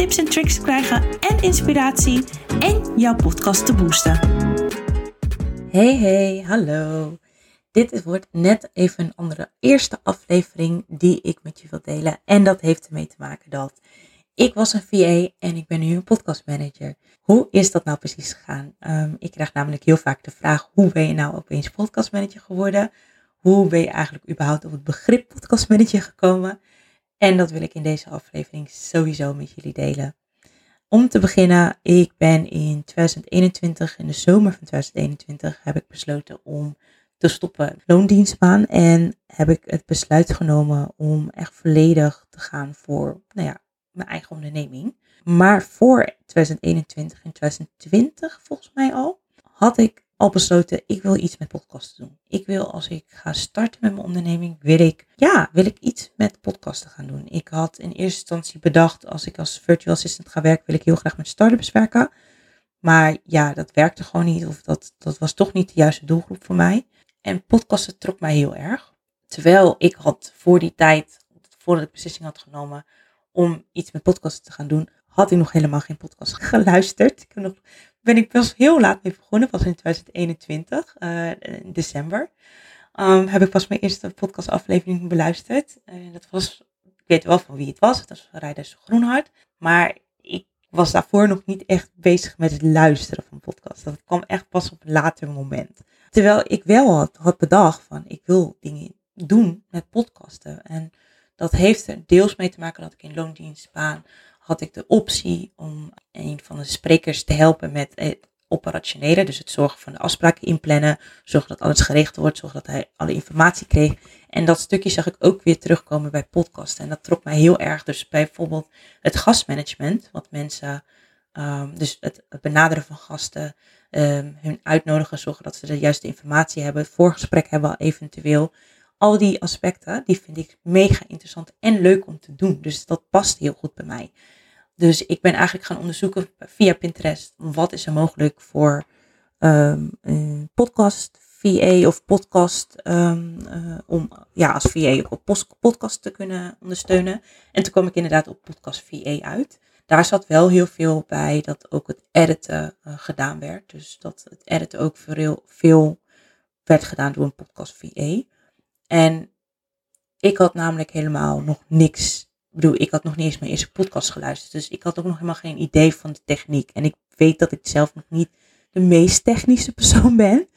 tips en tricks te krijgen en inspiratie en jouw podcast te boosten. Hey hey, hallo. Dit wordt net even een andere eerste aflevering die ik met je wil delen. En dat heeft ermee te maken dat ik was een VA en ik ben nu een podcastmanager. Hoe is dat nou precies gegaan? Um, ik krijg namelijk heel vaak de vraag: hoe ben je nou opeens podcastmanager geworden? Hoe ben je eigenlijk überhaupt op het begrip podcastmanager gekomen? En dat wil ik in deze aflevering sowieso met jullie delen. Om te beginnen, ik ben in 2021, in de zomer van 2021, heb ik besloten om te stoppen loondienstbaan. En heb ik het besluit genomen om echt volledig te gaan voor, nou ja, mijn eigen onderneming. Maar voor 2021 en 2020, volgens mij al, had ik al besloten, ik wil iets met podcasten doen. Ik wil als ik ga starten met mijn onderneming, wil ik, ja, wil ik iets met podcasten gaan doen. Ik had in eerste instantie bedacht, als ik als virtual assistant ga werken, wil ik heel graag met startups werken. Maar ja, dat werkte gewoon niet, of dat, dat was toch niet de juiste doelgroep voor mij. En podcasten trok mij heel erg. Terwijl ik had voor die tijd, voordat ik beslissing had genomen om iets met podcasten te gaan doen, had ik nog helemaal geen podcast geluisterd. Ik heb nog ben ik pas heel laat mee begonnen, pas in 2021, uh, eh, in december. Um, heb ik pas mijn eerste podcastaflevering beluisterd. Dat was, ik weet wel van wie het was, het was Rijders Groenhart. Maar ik was daarvoor nog niet echt bezig met het luisteren van podcasts. Dat kwam echt pas op een later moment. Terwijl ik wel had, had bedacht van, ik wil dingen doen met podcasten. En dat heeft er deels mee te maken dat ik in loondienstbaan had ik de optie om een van de sprekers te helpen met het operationele. Dus het zorgen van de afspraken inplannen. Zorgen dat alles geregeld wordt. Zorgen dat hij alle informatie kreeg. En dat stukje zag ik ook weer terugkomen bij podcasten. En dat trok mij heel erg. Dus bijvoorbeeld het gastmanagement. Wat mensen, um, dus het, benaderen van gasten. Um, hun uitnodigen. Zorgen dat ze de juiste informatie hebben. Het voorgesprek hebben eventueel. Al die aspecten, die vind ik mega interessant en leuk om te doen. Dus dat past heel goed bij mij. Dus ik ben eigenlijk gaan onderzoeken via Pinterest. Wat is er mogelijk voor um, een podcast VA of podcast um, uh, om ja, als VA ook op podcast te kunnen ondersteunen. En toen kwam ik inderdaad op podcast VA uit. Daar zat wel heel veel bij dat ook het editen uh, gedaan werd. Dus dat het editen ook veel, veel werd gedaan door een podcast VA. En ik had namelijk helemaal nog niks ik bedoel, ik had nog niet eens mijn eerste podcast geluisterd. Dus ik had ook nog helemaal geen idee van de techniek. En ik weet dat ik zelf nog niet de meest technische persoon ben.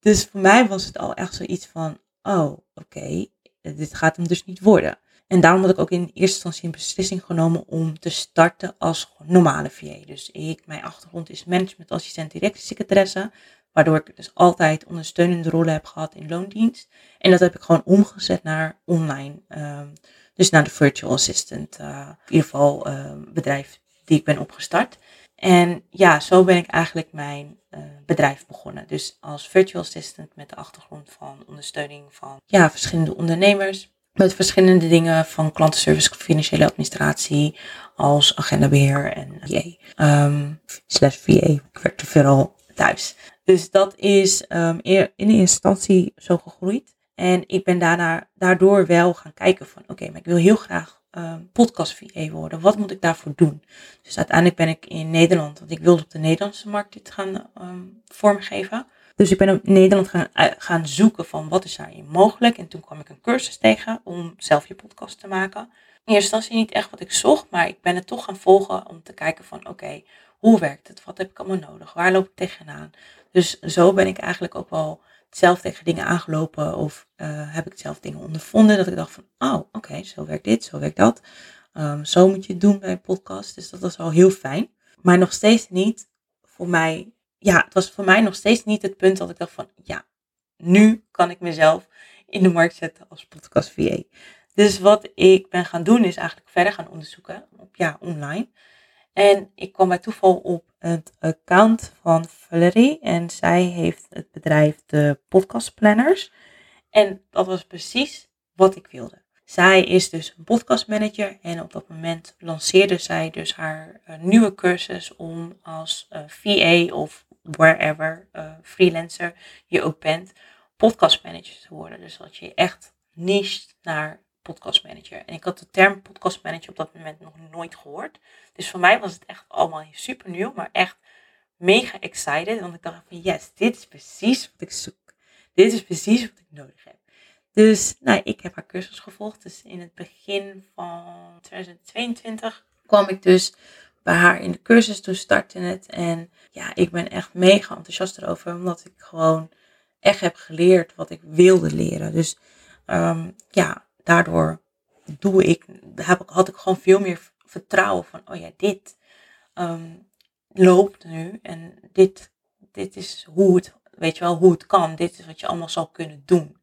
Dus voor mij was het al echt zoiets van, oh, oké, dit gaat hem dus niet worden. En daarom had ik ook in eerste instantie een beslissing genomen om te starten als normale VA. Dus ik, mijn achtergrond is managementassistent directiesecretaresse. Waardoor ik dus altijd ondersteunende rollen heb gehad in loondienst. En dat heb ik gewoon omgezet naar online. Um, dus naar de virtual assistant, uh, in ieder geval uh, bedrijf die ik ben opgestart. En ja, zo ben ik eigenlijk mijn uh, bedrijf begonnen. Dus als virtual assistant met de achtergrond van ondersteuning van ja, verschillende ondernemers. Met verschillende dingen van klantenservice, financiële administratie, als agendabeheer en VA. Um, slash VA. Ik werk te veel thuis. Dus dat is um, in eerste instantie zo gegroeid. En ik ben daarna, daardoor wel gaan kijken van oké, maar ik wil heel graag um, podcast VA worden. Wat moet ik daarvoor doen? Dus uiteindelijk ben ik in Nederland, want ik wilde op de Nederlandse markt dit gaan um, vormgeven. Dus ik ben in Nederland gaan, uh, gaan zoeken van wat is daarin mogelijk. En toen kwam ik een cursus tegen om zelf je podcast te maken. In eerste instantie niet echt wat ik zocht, maar ik ben het toch gaan volgen om te kijken van oké, hoe werkt het? Wat heb ik allemaal nodig? Waar loop ik tegenaan? Dus zo ben ik eigenlijk ook wel zelf tegen dingen aangelopen of uh, heb ik zelf dingen ondervonden dat ik dacht van, oh oké, zo werkt dit, zo werkt dat. Um, zo moet je het doen bij een podcast. Dus dat was al heel fijn. Maar nog steeds niet voor mij, ja, het was voor mij nog steeds niet het punt dat ik dacht van, ja, nu kan ik mezelf in de markt zetten als podcast VA. Dus wat ik ben gaan doen is eigenlijk verder gaan onderzoeken op ja, online. En ik kwam bij toeval op het account van Valerie. En zij heeft het bedrijf de Podcast Planners. En dat was precies wat ik wilde. Zij is dus een podcastmanager en op dat moment lanceerde zij dus haar uh, nieuwe cursus om als eh, VA of wherever uh, freelancer je ook bent, podcastmanager te worden. Dus dat je echt niche naar podcastmanager. En ik had de term podcastmanager op dat moment nog nooit gehoord. Dus voor mij was het echt allemaal super nieuw, maar echt mega excited. Want ik dacht van yes, dit is precies wat ik zoek. Dit is precies wat ik nodig heb. Dus nou, ik heb haar cursus gevolgd. Dus in het begin van 2022 kwam ik dus bij haar in de cursus. Toen startte het. En ja, ik ben echt mega enthousiast erover. Omdat ik gewoon echt heb geleerd wat ik wilde leren. Dus um, ja, daardoor doe ik, heb had ik gewoon veel meer vertrouwen van, oh ja, dit um, loopt nu en dit, dit is hoe het, weet je wel, hoe het kan. Dit is wat je allemaal zal kunnen doen.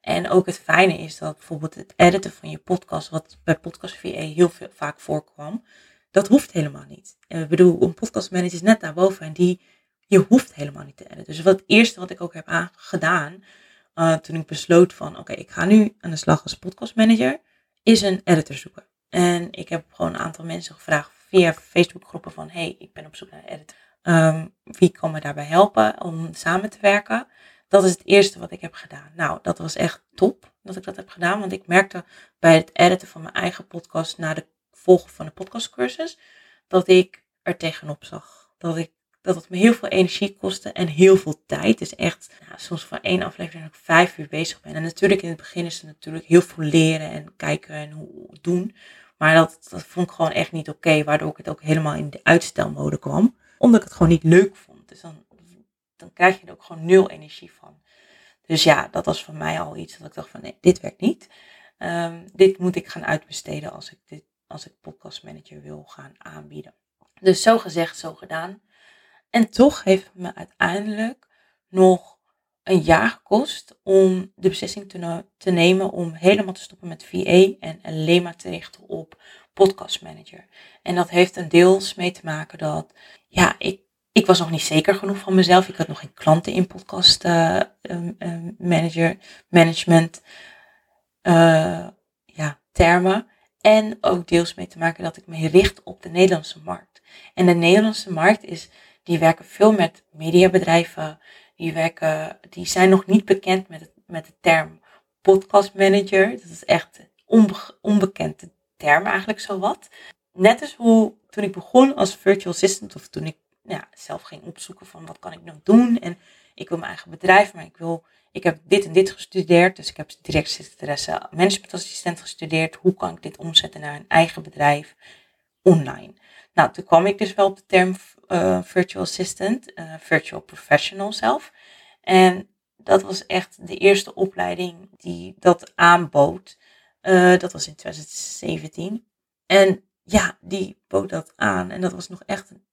En ook het fijne is dat bijvoorbeeld het editen van je podcast, wat bij Podcast VA heel veel, vaak voorkwam, dat hoeft helemaal niet. En ik bedoel, een podcastmanager is net daarboven en die, je hoeft helemaal niet te editen. Dus wat het eerste wat ik ook heb gedaan, uh, toen ik besloot van, oké, ik ga nu aan de slag als podcastmanager, is een editor zoeken. En ik heb gewoon een aantal mensen gevraagd via Facebookgroepen van, hey, ik ben op zoek naar een editor. Um, wie kan me daarbij helpen om samen te werken? Dat is het eerste wat ik heb gedaan. Nou, dat was echt top dat ik dat heb gedaan, want ik merkte bij het editen van mijn eigen podcast na de volgen van de podcastcursus, dat ik er tegenop zag. Dat ik dat het me heel veel energie kostte en heel veel tijd. Dus echt nou, soms van één aflevering ik vijf uur bezig ben. En natuurlijk in het begin is er natuurlijk heel veel leren en kijken en hoe doen. Maar dat, dat vond ik gewoon echt niet oké, waardoor ik het ook helemaal in de uitstelmode kwam. Omdat ik het gewoon niet leuk vond. Dus dan, dan krijg je er ook gewoon nul energie van. Dus ja, dat was voor mij al iets dat ik dacht van nee, dit werkt niet. Um, dit moet ik gaan uitbesteden als ik, dit, als ik podcastmanager wil gaan aanbieden. Dus zo gezegd, zo gedaan. En toch heeft het me uiteindelijk nog een jaar gekost om de beslissing te, nemen om helemaal te stoppen met VA en alleen maar te richten op podcast manager. En dat heeft een deels mee te maken dat, ja, ik, ik was nog niet zeker genoeg van mezelf. Ik had nog geen klanten in podcast uh, manager, management, uh, ja, termen. En ook deels mee te maken dat ik me richt op de Nederlandse markt. En de Nederlandse markt is die werken veel met mediabedrijven. Die, werken, die zijn nog niet bekend met, het, met de term podcast manager. Dat is echt een onbekende term eigenlijk zo wat. Net als hoe toen ik begon als virtual assistant of toen ik ja, zelf ging opzoeken van wat kan ik nou doen. En ik wil mijn eigen bedrijf, maar ik wil, ik heb dit en dit gestudeerd. Dus ik heb direct secretaresse managementassistent gestudeerd. Hoe kan ik dit omzetten naar een eigen bedrijf online? Nou, toen kwam ik dus wel op de term uh, virtual assistant, uh, virtual professional zelf. En dat was echt de eerste opleiding die dat aanbood. Uh, dat was in 2017. En ja, die bood dat aan. En dat was nog echt een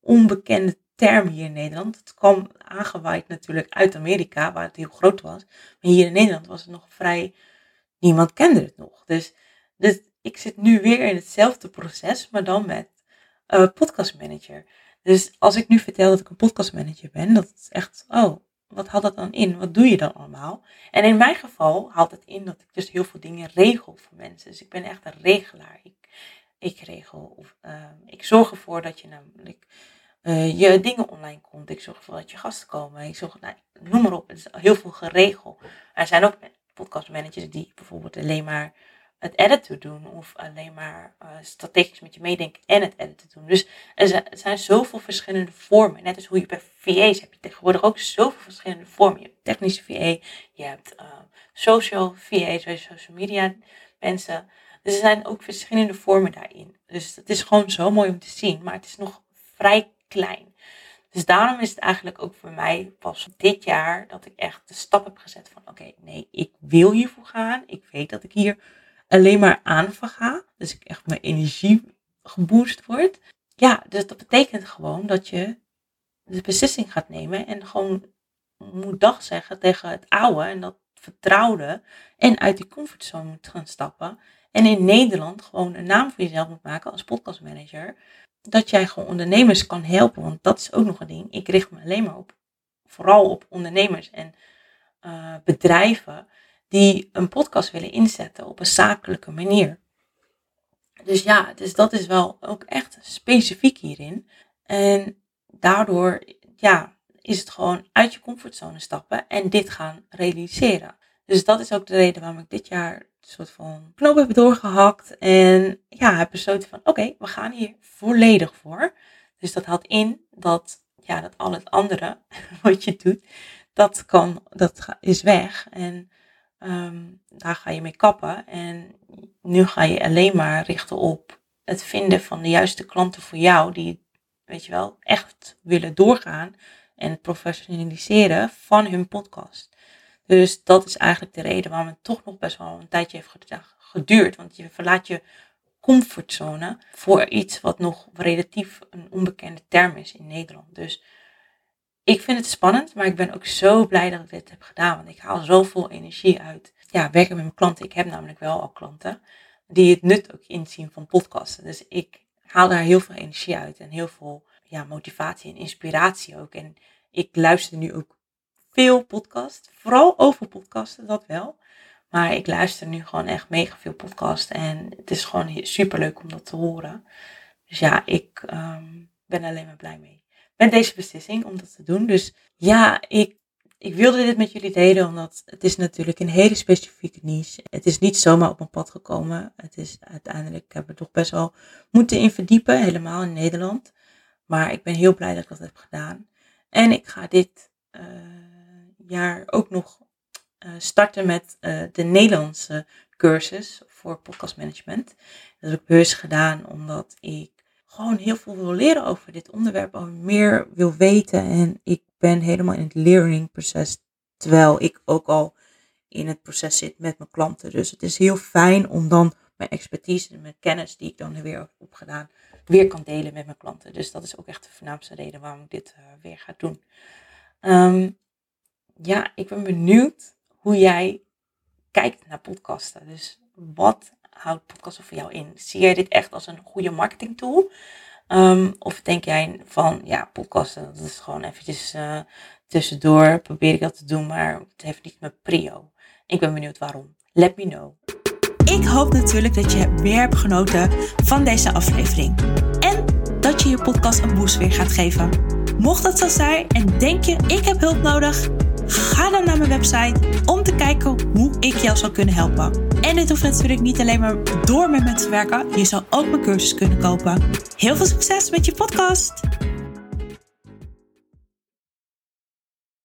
onbekende term hier in Nederland. Het kwam aangewaaid natuurlijk uit Amerika, waar het heel groot was. Maar hier in Nederland was het nog vrij. Niemand kende het nog. Dus, dus ik zit nu weer in hetzelfde proces, maar dan met uh, podcastmanager. Dus als ik nu vertel dat ik een podcastmanager ben, dat is echt, oh, wat houdt dat dan in? Wat doe je dan allemaal? En in mijn geval houdt het in dat ik dus heel veel dingen regel voor mensen. Dus ik ben echt een regelaar. Ik, ik regel, of, uh, ik zorg ervoor dat je namelijk uh, je dingen online komt. Ik zorg ervoor dat je gasten komen. Ik zorg, nou, noem maar op. Het is heel veel geregeld. Er zijn ook podcastmanagers die bijvoorbeeld alleen maar het editen doen of alleen maar uh, strategisch met je meedenken en het editen doen. Dus er zijn zoveel verschillende vormen. Net als hoe je bij VA's heb je tegenwoordig ook zoveel verschillende vormen. Je hebt technische VA, je hebt uh, social VA's, social media mensen. Dus er zijn ook verschillende vormen daarin. Dus het is gewoon zo mooi om te zien, maar het is nog vrij klein. Dus daarom is het eigenlijk ook voor mij pas dit jaar dat ik echt de stap heb gezet van oké, nee, ik wil hiervoor gaan. Ik weet dat ik hier alleen maar aan ga. Dus ik echt mijn energie geboost wordt. Ja, dus dat betekent gewoon dat je de beslissing gaat nemen en gewoon moet dag zeggen tegen het oude en dat vertrouwde en uit die comfortzone moet gaan stappen. En in Nederland gewoon een naam voor jezelf moet maken als podcastmanager. dat jij gewoon ondernemers kan helpen. Want dat is ook nog een ding. Ik richt me alleen maar op, vooral op ondernemers en uh, bedrijven die een podcast willen inzetten op een zakelijke manier. Dus ja, dus dat is wel ook echt specifiek hierin. En daardoor, ja, is het gewoon uit je comfortzone stappen en dit gaan realiseren. Dus dat is ook de reden waarom ik dit jaar een soort van knoop heb doorgehakt. En ja, heb besloten van oké, we gaan hier volledig voor. Dus dat houdt in dat, ja, dat al het andere wat je doet, dat, kan, dat is weg. En ehm, daar ga je mee kappen. En nu ga je alleen maar richten op het vinden van de juiste klanten voor jou, die, weet je wel, echt willen doorgaan en professionaliseren van hun podcast. Dus dat is eigenlijk de reden waarom het toch nog best wel een tijdje heeft geduurd. Want je verlaat je comfortzone voor iets wat nog relatief een onbekende term is in Nederland. Dus ik vind het spannend, maar ik ben ook zo blij dat ik dit heb gedaan. Want ik haal zoveel energie uit. Ja, werken met mijn klanten. Ik heb namelijk wel al klanten die het nut ook inzien van podcasten. Dus ik haal daar heel veel energie uit en heel veel ja, motivatie en inspiratie ook. En ik luister nu ook veel podcast, vooral over podcasten, dat wel. Maar ik luister nu gewoon echt mega veel podcast en het is gewoon super leuk om dat te horen. Dus ja, ik um, ben alleen maar blij mee. Met deze beslissing om dat te doen. Dus ja, ik, ik wilde dit met jullie delen, omdat het is natuurlijk een hele specifieke niche. Het is niet zomaar op mijn pad gekomen. Het is uiteindelijk, ik heb er toch best wel moeten in verdiepen, helemaal in Nederland. Maar ik ben heel blij dat ik dat heb gedaan. En ik ga dit uh, jaar ook nog uh, starten met uh, de Nederlandse cursus voor podcastmanagement. Dat heb ik bewust gedaan omdat ik gewoon heel veel wil leren over dit onderwerp, al meer wil weten. En ik ben helemaal in het learning proces, terwijl ik ook al in het proces zit met mijn klanten. Dus het is heel fijn om dan mijn expertise en mijn kennis die ik dan weer heb opgedaan, weer kan delen met mijn klanten. Dus dat is ook echt de voornaamste reden waarom ik dit uh, weer ga doen. Um, ja, ik ben benieuwd hoe jij kijkt naar podcasten. Dus wat houdt podcasten voor jou in? Zie jij dit echt als een goede marketing tool? Um, of denk jij van, ja, podcasten, dat is gewoon eventjes uh, tussendoor, probeer ik dat te doen, maar het heeft niet mijn prio. Ik ben benieuwd waarom. Let me know. Ik hoop natuurlijk dat je weer hebt genoten van deze aflevering. En dat je je podcast een boost weer gaat geven. Mocht dat zo zijn en denk je, ik heb hulp nodig Ga dan naar mijn website om te kijken hoe ik jou zou kunnen helpen. En dit hoeft natuurlijk niet alleen maar door met mensen te werken. Je zou ook mijn cursus kunnen kopen. Heel veel succes met je podcast!